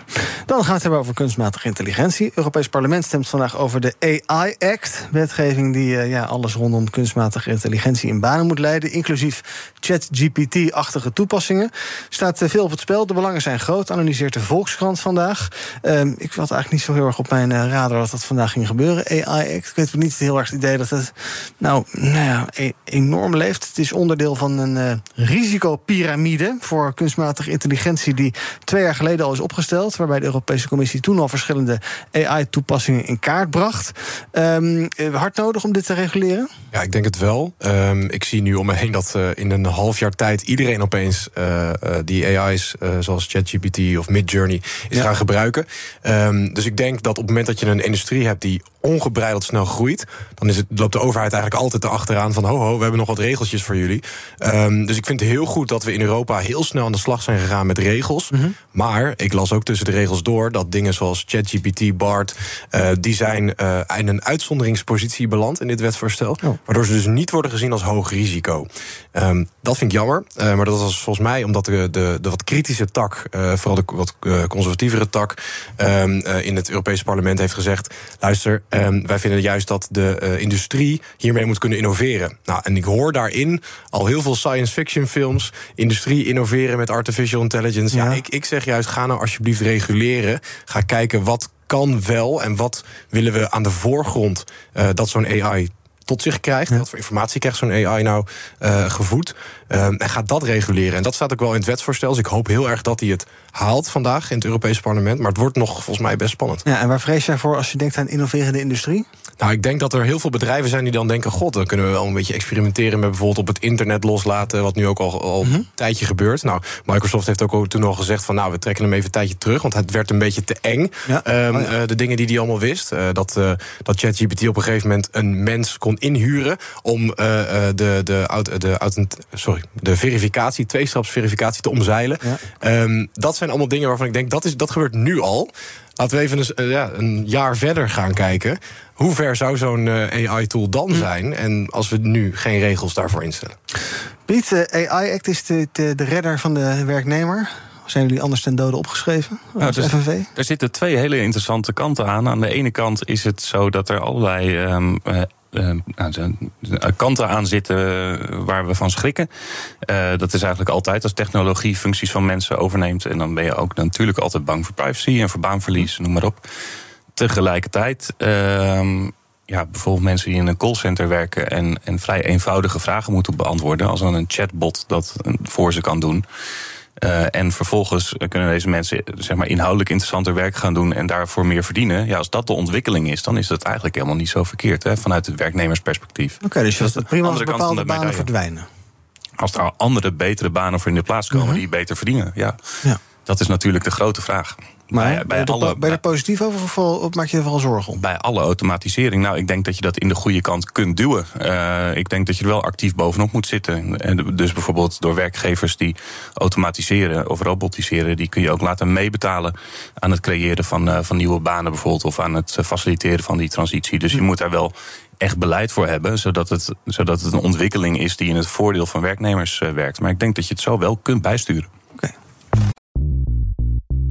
Dan gaan het hebben over kunstmatige intelligentie. Het Europees Parlement stemt vandaag over de AI Act. Wetgeving die uh, ja, alles rondom kunstmatige intelligentie in banen moet leiden. Inclusief chat-GPT-achtige toepassingen. Staat uh, veel op het spel. De belangen zijn groot. Analyseert de Volkskrant vandaag. Uh, ik had eigenlijk niet zo heel erg op mijn uh, radar dat dat vandaag ging gebeuren. AI Act. Ik weet niet heel erg het idee dat het nou, nou ja, e enorm leeft. Het is onderdeel van een risicopyramide voor kunstmatige intelligentie die twee jaar geleden al is opgesteld. Waarbij de Europese Commissie toen al verschillende AI-toepassingen in kaart bracht. Um, hard nodig om dit te reguleren? Ja, ik denk het wel. Um, ik zie nu om me heen dat uh, in een half jaar tijd iedereen opeens uh, uh, die AI's zoals ChatGPT of Midjourney is ja. gaan gebruiken. Um, dus ik denk dat op het moment dat je een industrie hebt die ongebreideld snel groeit, dan is het, loopt de overheid eigenlijk altijd erachteraan van ho ho, we hebben nog wat regeltjes voor jullie. dus ik vind het heel goed dat we in Europa heel snel aan de slag zijn gegaan met regels. Mm -hmm. Maar ik las ook tussen de regels door dat dingen zoals ChatGPT, BART, uh, die zijn uh, in een uitzonderingspositie beland in dit wetsvoorstel. Oh. Waardoor ze dus niet worden gezien als hoog risico. Um, dat vind ik jammer. Uh, maar dat was volgens mij omdat de, de, de wat kritische tak, vooral de wat conservatievere tak, um, in het Europese parlement heeft gezegd: luister, um, wij vinden juist dat de industrie hiermee moet kunnen innoveren. Nou, en ik hoor daarin al heel veel science fiction films, industrie innoveren met artificial intelligence. Ja, ja ik, zeg juist, ga nou alsjeblieft reguleren. Ga kijken wat kan wel en wat willen we aan de voorgrond uh, dat zo'n AI tot zich krijgt. Ja. Wat voor informatie krijgt zo'n AI nou uh, gevoed? Um, en gaat dat reguleren. En dat staat ook wel in het wetsvoorstel. Dus ik hoop heel erg dat hij het haalt vandaag in het Europese parlement. Maar het wordt nog volgens mij best spannend. Ja, en waar vrees jij voor als je denkt aan innoverende industrie? Nou, ik denk dat er heel veel bedrijven zijn die dan denken... god, dan kunnen we wel een beetje experimenteren... met bijvoorbeeld op het internet loslaten... wat nu ook al, al mm-hmm. een tijdje gebeurt. Nou, Microsoft heeft ook toen al gezegd van... nou, we trekken hem even een tijdje terug... want het werd een beetje te eng. Ja. Um, oh, ja. uh, de dingen die hij allemaal wist. Uh, dat, uh, dat ChatGPT op een gegeven moment een mens kon inhuren... om de, de, de, de, sorry, de verificatie, tweestapsverificatie te omzeilen. Ja. Um, dat zijn allemaal dingen waarvan ik denk... dat, is, dat gebeurt nu al... Laten we even een, ja, een jaar verder gaan kijken. Hoe ver zou zo'n uh, AI-tool dan hm. zijn? En als we nu geen regels daarvoor instellen? Piet, de AI-act is de, de, de redder van de werknemer. Zijn jullie anders ten dode opgeschreven als nou, dus, FNV? Er zitten twee hele interessante kanten aan. Aan de ene kant is het zo dat er allerlei... Um, uh, uh, nou, kanten aan zitten waar we van schrikken. Dat is eigenlijk altijd als technologie functies van mensen overneemt. En dan ben je ook natuurlijk altijd bang voor privacy en voor baanverlies, noem maar op. Tegelijkertijd. Uh, ja, bijvoorbeeld mensen die in een callcenter werken en, en vrij eenvoudige vragen moeten beantwoorden, als dan een chatbot dat voor ze kan doen. Uh, en vervolgens kunnen deze mensen zeg maar, inhoudelijk interessanter werk gaan doen en daarvoor meer verdienen. Ja, als dat de ontwikkeling is, dan is dat eigenlijk helemaal niet zo verkeerd hè, vanuit het werknemersperspectief. Oké, okay, dus dat is het prima als bepaalde banen verdwijnen. Als er andere, betere banen voor in de plaats komen -hmm. die beter verdienen. Ja. ja. Dat is natuurlijk de grote vraag. Maar bij, bij je er, alle, je er positief over of, maak je er vooral zorgen om? bij alle automatisering. Nou, ik denk dat je dat in de goede kant kunt duwen. Eh, ik denk dat je er wel actief bovenop moet zitten. En dus bijvoorbeeld door werkgevers die automatiseren of robotiseren, die kun je ook laten meebetalen aan het creëren van, eh, van nieuwe banen bijvoorbeeld, of aan het faciliteren van die transitie. Dus je moet daar wel echt beleid voor hebben, zodat het, zodat het een ontwikkeling is die in het voordeel van werknemers eh, werkt. Maar ik denk dat je het zo wel kunt bijsturen.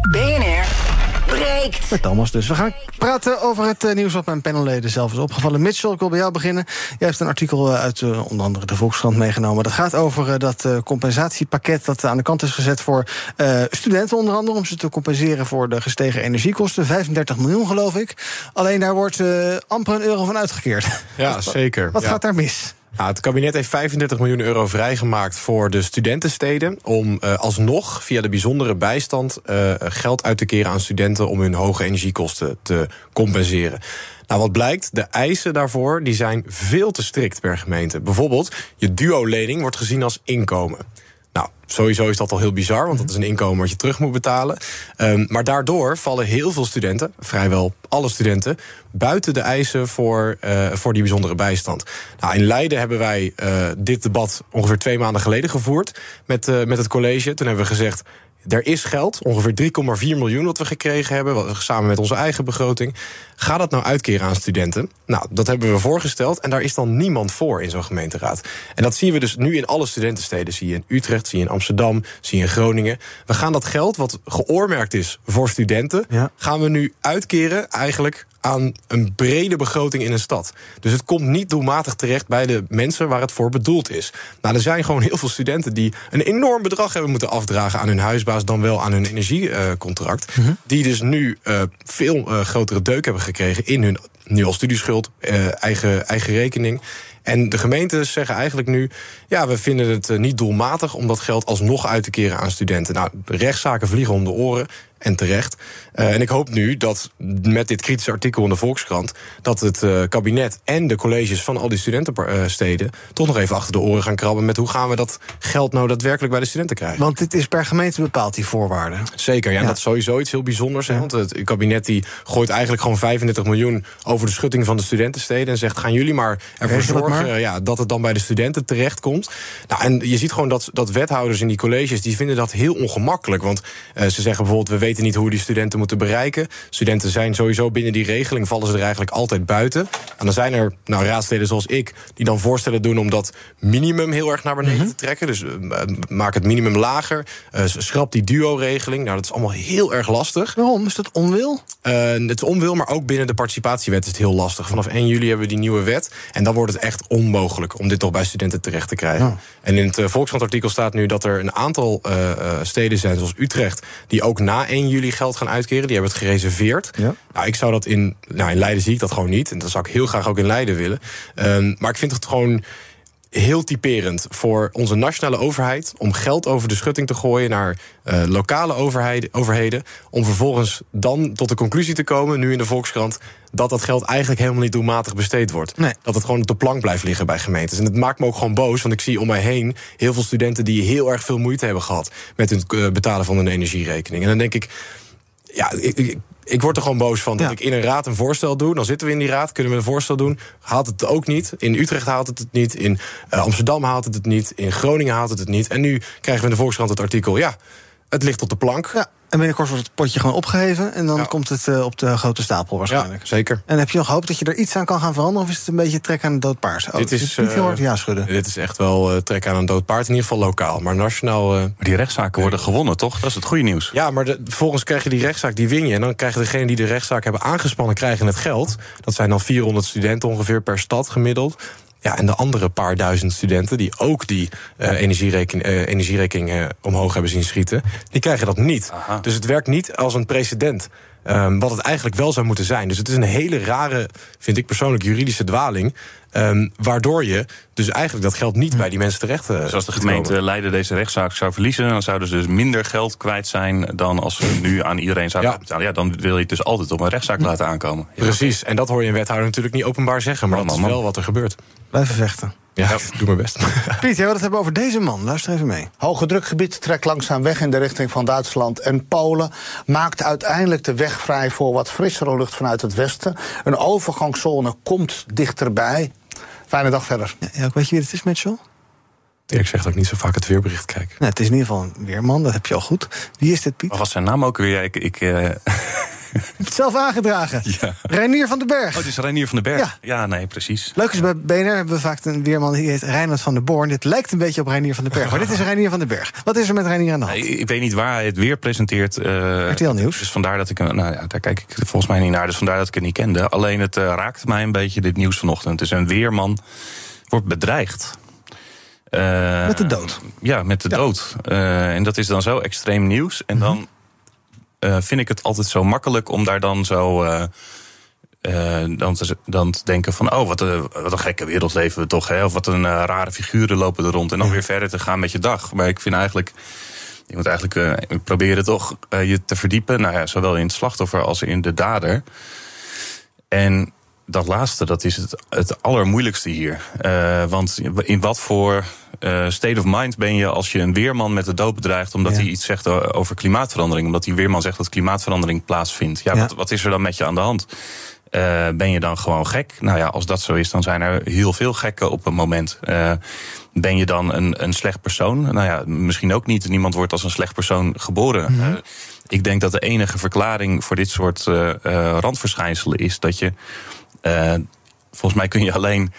BNR breekt. Met Thomas dus. We gaan praten over het eh, nieuws wat mijn panelleden zelf is opgevallen. Mitchell, ik wil bij jou beginnen. Jij hebt een artikel eh, uit eh, onder andere de Volkskrant meegenomen. Dat gaat over dat compensatiepakket dat aan de kant is gezet voor eh, studenten onder andere... om ze te compenseren voor de gestegen energiekosten. 35 miljoen geloof ik. Alleen daar wordt eh, amper een euro van uitgekeerd. Ja, <laughs> zeker. Wat Ja. gaat daar mis? Het kabinet heeft 35 miljoen euro vrijgemaakt voor de studentensteden. Om eh, alsnog via de bijzondere bijstand eh, geld uit te keren aan studenten. om hun hoge energiekosten te compenseren. Nou, wat blijkt, de eisen daarvoor die zijn veel te strikt per gemeente. Bijvoorbeeld, je duo-lening wordt gezien als inkomen. Nou, sowieso is dat al heel bizar, want dat is een inkomen wat je terug moet betalen. Ehm, maar daardoor vallen heel veel studenten, vrijwel alle studenten, buiten de eisen voor, eh, voor die bijzondere bijstand. Nou, in Leiden hebben wij eh, dit debat ongeveer twee maanden geleden gevoerd met, eh, met het college. Toen hebben we gezegd. Er is geld, ongeveer 3,4 miljoen wat we gekregen hebben, samen met onze eigen begroting. Ga dat nou uitkeren aan studenten? Nou, dat hebben we voorgesteld en daar is dan niemand voor in zo'n gemeenteraad. En dat zien we dus nu in alle studentensteden. Zie je in Utrecht, zie je in Amsterdam, zie je in Groningen. We gaan dat geld wat geoormerkt is voor studenten, gaan we nu uitkeren eigenlijk aan een brede begroting in een stad. Dus het komt niet doelmatig terecht bij de mensen waar het voor bedoeld is. Nou, er zijn gewoon heel veel studenten die een enorm bedrag hebben moeten afdragen aan hun huisbaas, dan wel aan hun energiecontract. Die dus nu eh, veel eh, grotere deuk hebben gekregen in hun nu al studieschuld, eh, eigen, eigen rekening. En de gemeentes zeggen eigenlijk nu: ja, we vinden het eh, niet doelmatig om dat geld alsnog uit te keren aan studenten. Nou, de rechtszaken vliegen om de oren. En terecht. Eh, en ik hoop nu dat met dit kritische artikel in de Volkskrant. dat het eh, kabinet en de colleges van al die studentensteden. toch nog even achter de oren gaan krabben. met hoe gaan we dat geld nou daadwerkelijk bij de studenten krijgen. Want dit is per gemeente bepaald, die voorwaarden. Zeker, ja, dat is sowieso iets heel bijzonders. Hè, want het kabinet die gooit eigenlijk gewoon 35 miljoen over de schutting van de studentensteden. En zegt: gaan jullie maar ervoor zorgen maar. Ja, dat het dan bij de studenten Nou, en je ziet gewoon dat, dat wethouders in die colleges die vinden dat heel ongemakkelijk. Want eh, ze zeggen bijvoorbeeld: we weten niet hoe we die studenten moeten bereiken. Studenten zijn sowieso binnen die regeling, vallen ze er eigenlijk altijd buiten. En dan zijn er nou, raadsleden zoals ik, die dan voorstellen doen om dat minimum heel erg naar beneden te trekken. Dus eh, maak het minimum lager. eh, schrap die duo-regeling. Nou, dat is allemaal heel erg lastig. Waarom? Is dat onwil? het is onwil, maar ook binnen de participatiewet is het heel lastig. Vanaf 1 juli hebben we die nieuwe wet. En dan wordt het echt onmogelijk om dit nog bij studenten terecht te krijgen. En in het uh, Volkskrant-artikel staat nu dat er een aantal uh, uh, steden zijn, zoals Utrecht, die ook na 1 juli geld gaan uitkeren. Die hebben het gereserveerd. Nou, ik zou dat in. Nou, in Leiden zie ik dat gewoon niet. En dat zou ik heel graag ook in Leiden willen. Um, maar ik vind het gewoon heel typerend voor onze nationale overheid om geld over de schutting te gooien naar uh, lokale overheden, overheden. Om vervolgens dan tot de conclusie te komen, nu in de Volkskrant, dat dat geld eigenlijk helemaal niet doelmatig besteed wordt. Nee. Dat het gewoon op de plank blijft liggen bij gemeentes. En het maakt me ook gewoon boos, want ik zie om mij heen heel veel studenten die heel erg veel moeite hebben gehad met het uh, betalen van hun energierekening. En dan denk ik, ja, ik, ik ik word er gewoon boos van dat ja. ik in een raad een voorstel doe. Dan zitten we in die raad, kunnen we een voorstel doen. Haalt het ook niet. In Utrecht haalt het het niet. In uh, Amsterdam haalt het het niet. In Groningen haalt het het niet. En nu krijgen we in de Volkskrant het artikel. Ja, het ligt op de plank. Ja. En binnenkort wordt het potje gewoon opgeheven. En dan ja. komt het uh, op de grote stapel waarschijnlijk. Ja, zeker. En heb je nog hoop dat je er iets aan kan gaan veranderen? Of is het een beetje trek aan een dood paard? Oh, dit is, niet heel hard ja schudden. Dit is echt wel uh, trek aan een dood paard. In ieder geval lokaal. Maar nationaal... Uh, maar die rechtszaken worden gewonnen, toch? Dat is het goede nieuws. Ja, maar de, vervolgens krijg je die rechtszaak, die win je. En dan krijgen degenen die de rechtszaak hebben aangespannen... krijgen het geld. Dat zijn dan 400 studenten ongeveer per stad gemiddeld. Ja, en de andere paar duizend studenten die ook die uh, energierekening, uh, energierekening uh, omhoog hebben zien schieten, die krijgen dat niet. Aha. Dus het werkt niet als een precedent. Ehm, wat het eigenlijk wel zou moeten zijn. Dus het is een hele rare, vind ik persoonlijk, juridische dwaling. ehm, waardoor je dus eigenlijk dat geld niet bij die mensen terecht. eh, Dus als de gemeente komen. Leiden deze rechtszaak zou verliezen, dan zouden ze dus minder geld kwijt zijn dan als ze nu aan iedereen zouden betalen. Ja, dan wil je het dus altijd op een rechtszaak laten aankomen. Ja. Precies, en dat hoor je een wethouder natuurlijk niet openbaar zeggen. Maar dat is wel wat er gebeurt. Blijven vechten. Ja, doe mijn best. <laughs> Piet, jij wil het hebben over deze man. Luister even mee. Hoge drukgebied trekt langzaam weg in de richting van Duitsland en Polen. Maakt uiteindelijk de weg vrij voor wat frissere lucht vanuit het westen. Een overgangszone komt dichterbij. Fijne dag verder. Ja, weet je wie het is, Mitchell? Ik zeg dat ik niet zo vaak het weerbericht kijk. Nou, het is in ieder geval een weerman, dat heb je al goed. Wie is dit, Piet? Wat was zijn naam ook weer? Ik, ik, eh, <laughs> <laughs> zelf aangedragen. ja. Reinier van den Berg. Oh, het is Reinier van den Berg. Ja. Ja, nee, precies. Leuk is, bij BNR hebben we vaak een weerman die heet Reinhard van der Born. Dit lijkt een beetje op Reinier van den Berg, maar dit is Reinier van den Berg. Wat is er met Reinier aan de hand? Ik weet niet waar hij het weer presenteert. eh, RTL Nieuws. Dus vandaar dat ik, hem- nou ja, daar kijk ik volgens mij niet naar. Dus vandaar dat ik het niet kende. Alleen het eh, raakte mij een beetje, dit nieuws vanochtend. Dus een weerman wordt bedreigd. Eh, Met de dood. Ja, met de dood. En dat is dan zo extreem nieuws. En dan eh, vind ik het altijd zo makkelijk om daar dan zo. eh, eh, dan, te, dan te denken van, oh, wat een, wat een gekke wereld leven we toch. Hè? Of wat een rare figuren lopen er rond. En dan weer verder te gaan met je dag. Maar ik vind eigenlijk, je moet eigenlijk proberen toch je te verdiepen. Nou ja, zowel in het slachtoffer als in de dader. En dat laatste, dat is het, het allermoeilijkste hier. Want in wat voor eh, state of mind ben je als je een weerman met de dood bedreigt... omdat hij iets zegt over klimaatverandering. Omdat die weerman zegt dat klimaatverandering plaatsvindt. Ja, Ja. Wat, wat is er dan met je aan de hand? Eh, ben je dan gewoon gek? Nou ja, als dat zo is, dan zijn er heel veel gekken op een moment. Eh, ben je dan een, een slecht persoon? Nou ja, misschien ook niet. Niemand wordt als een slecht persoon geboren. Mhm. Ik denk dat de enige verklaring voor dit soort randverschijnselen is dat je. volgens mij kun je alleen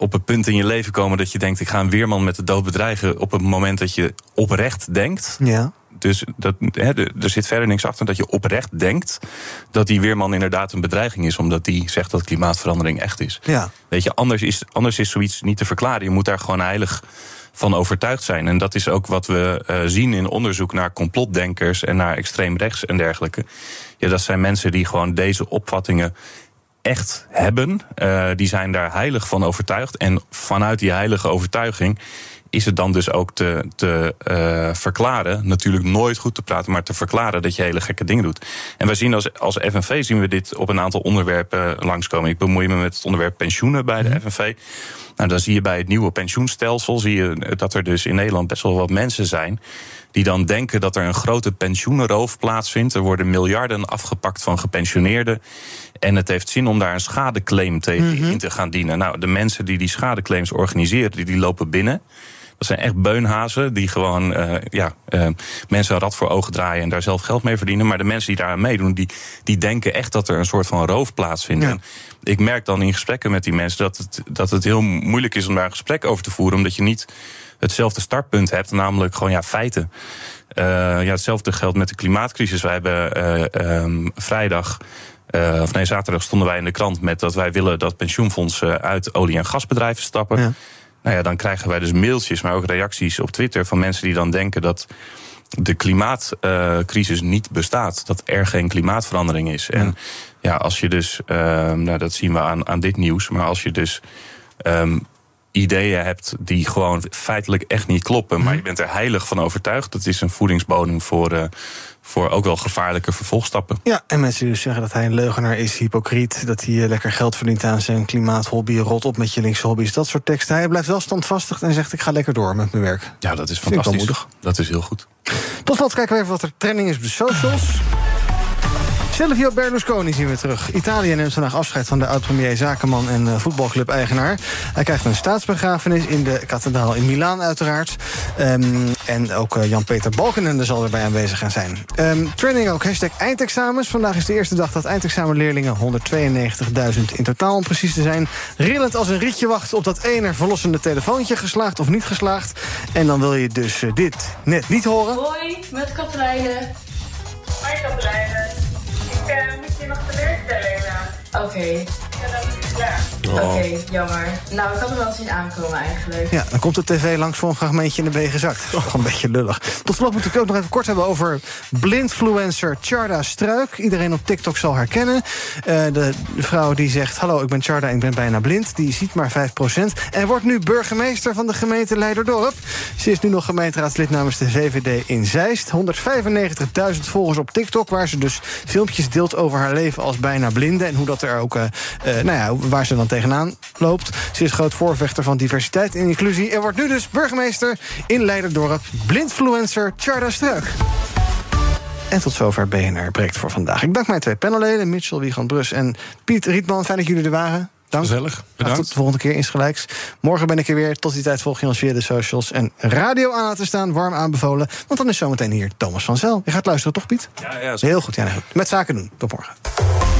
op het punt in je leven komen dat je denkt: ik ga een weerman met de dood bedreigen. op het moment dat je oprecht denkt. Ja. Dus dat, hè, er zit verder niks achter dat je oprecht denkt dat die weerman inderdaad een bedreiging is, omdat die zegt dat klimaatverandering echt is. Ja. Weet je, anders is, anders is zoiets niet te verklaren. Je moet daar gewoon heilig van overtuigd zijn. En dat is ook wat we eh, zien in onderzoek naar complotdenkers en naar extreem rechts en dergelijke. Ja, dat zijn mensen die gewoon deze opvattingen echt hebben. Eh, die zijn daar heilig van overtuigd. En vanuit die heilige overtuiging is het dan dus ook te, te eh, verklaren, natuurlijk nooit goed te praten, maar te verklaren dat je hele gekke dingen doet. En wij zien als, als FNV zien we dit op een aantal onderwerpen langskomen. Ik bemoei me met het onderwerp pensioenen bij de FNV. Nou, dan zie je bij het nieuwe pensioenstelsel zie je dat er dus in Nederland best wel wat mensen zijn die dan denken dat er een grote pensioenroof plaatsvindt. Er worden miljarden afgepakt van gepensioneerden. En het heeft zin om daar een schadeclaim tegen in te gaan dienen. Nou, de mensen die die schadeclaims organiseren, die, die lopen binnen. Dat zijn echt beunhazen die gewoon eh, ja, eh, mensen een rad voor ogen draaien en daar zelf geld mee verdienen. Maar de mensen die daar aan meedoen, die, die denken echt dat er een soort van roof plaatsvindt. En ik merk dan in gesprekken met die mensen dat het, dat het heel moeilijk is om daar een gesprek over te voeren, omdat je niet hetzelfde startpunt hebt, namelijk gewoon ja, feiten. Eh, ja, hetzelfde geldt met de klimaatcrisis. Wij hebben eh, ehm, vrijdag. of nee, zaterdag stonden wij in de krant met dat wij willen dat pensioenfondsen uit olie- en gasbedrijven stappen. Nou ja, dan krijgen wij dus mailtjes, maar ook reacties op Twitter van mensen die dan denken dat de klimaatcrisis niet bestaat. Dat er geen klimaatverandering is. En ja, als je dus, ehm, nou dat zien we aan, aan dit nieuws, maar als je dus ehm, ideeën hebt die gewoon feitelijk echt niet kloppen, maar je bent er heilig van overtuigd, dat is een voedingsbodem voor, eh, voor ook wel gevaarlijke vervolgstappen. Ja, en mensen die dus zeggen dat hij een leugenaar is, hypocriet... dat hij eh, lekker geld verdient aan zijn klimaathobby... rot op met je linkse hobby's, dat soort teksten. Hij blijft wel standvastig en zegt ik ga lekker door met mijn werk. Ja, dat is fantastisch. moedig. Dat is heel goed. Tot slot kijken we even wat er trending is op de socials. Silvio Berlusconi zien we terug. Italië neemt vandaag afscheid van de oud-premier, zakenman en eh, voetbalclub-eigenaar. Hij krijgt een staatsbegrafenis in de kathedraal in Milaan uiteraard. Ehm, en ook eh, Jan-Peter Balkenende zal erbij aanwezig gaan zijn. Ehm, trending ook hashtag eindexamens. Vandaag is de eerste dag dat eindexamenleerlingen 192.000 in totaal om precies te zijn. Rillend als een rietje wachten op dat ene verlossende telefoontje geslaagd of niet geslaagd. En dan wil je dus eh, dit net niet horen. Hoi, met Katelijne. Hoi Katelijne. Ik uh, moet je nog teleurstellen helaas. Oké. Ja. Oké, jammer. Nou, ik had hem wel zien aankomen eigenlijk. Ja, dan komt de tv langs voor een fragmentje in de B gezakt. Dat is toch een beetje lullig. Tot slot moet ik ook nog even kort hebben over blindfluencer Charda Struik. Iedereen op TikTok zal haar kennen. Eh, de vrouw die zegt, hallo, ik ben Charda en ik ben bijna blind. Die ziet maar 5% en wordt nu burgemeester van de gemeente Leiderdorp. Ze is nu nog gemeenteraadslid namens de VVD in Zeist. 195.000 volgers op TikTok, waar ze dus filmpjes deelt over haar leven als bijna blinde. En hoe dat er ook, eh, eh, nou ja, waar ze dan tegenaan loopt. Ze is groot voorvechter van diversiteit en inclusie. En wordt nu dus burgemeester in Leiderdorp. Blindfluencer Charda Struik. En tot zover BNR Breekt voor vandaag. Ik dank mijn twee panelleden, Mitchell, Wiegand Brus en Piet Rietman. Fijn dat jullie er waren. Dank. Gezellig, Graag Tot de volgende keer insgelijks. Morgen ben ik er weer. Tot die tijd volg je ons via de socials. En radio aan laten staan, warm aanbevolen. Want dan is zometeen hier Thomas van Zel. Je gaat luisteren, toch Piet? Ja, ja, Heel goed, ja, nee, goed. Met zaken doen. Tot morgen.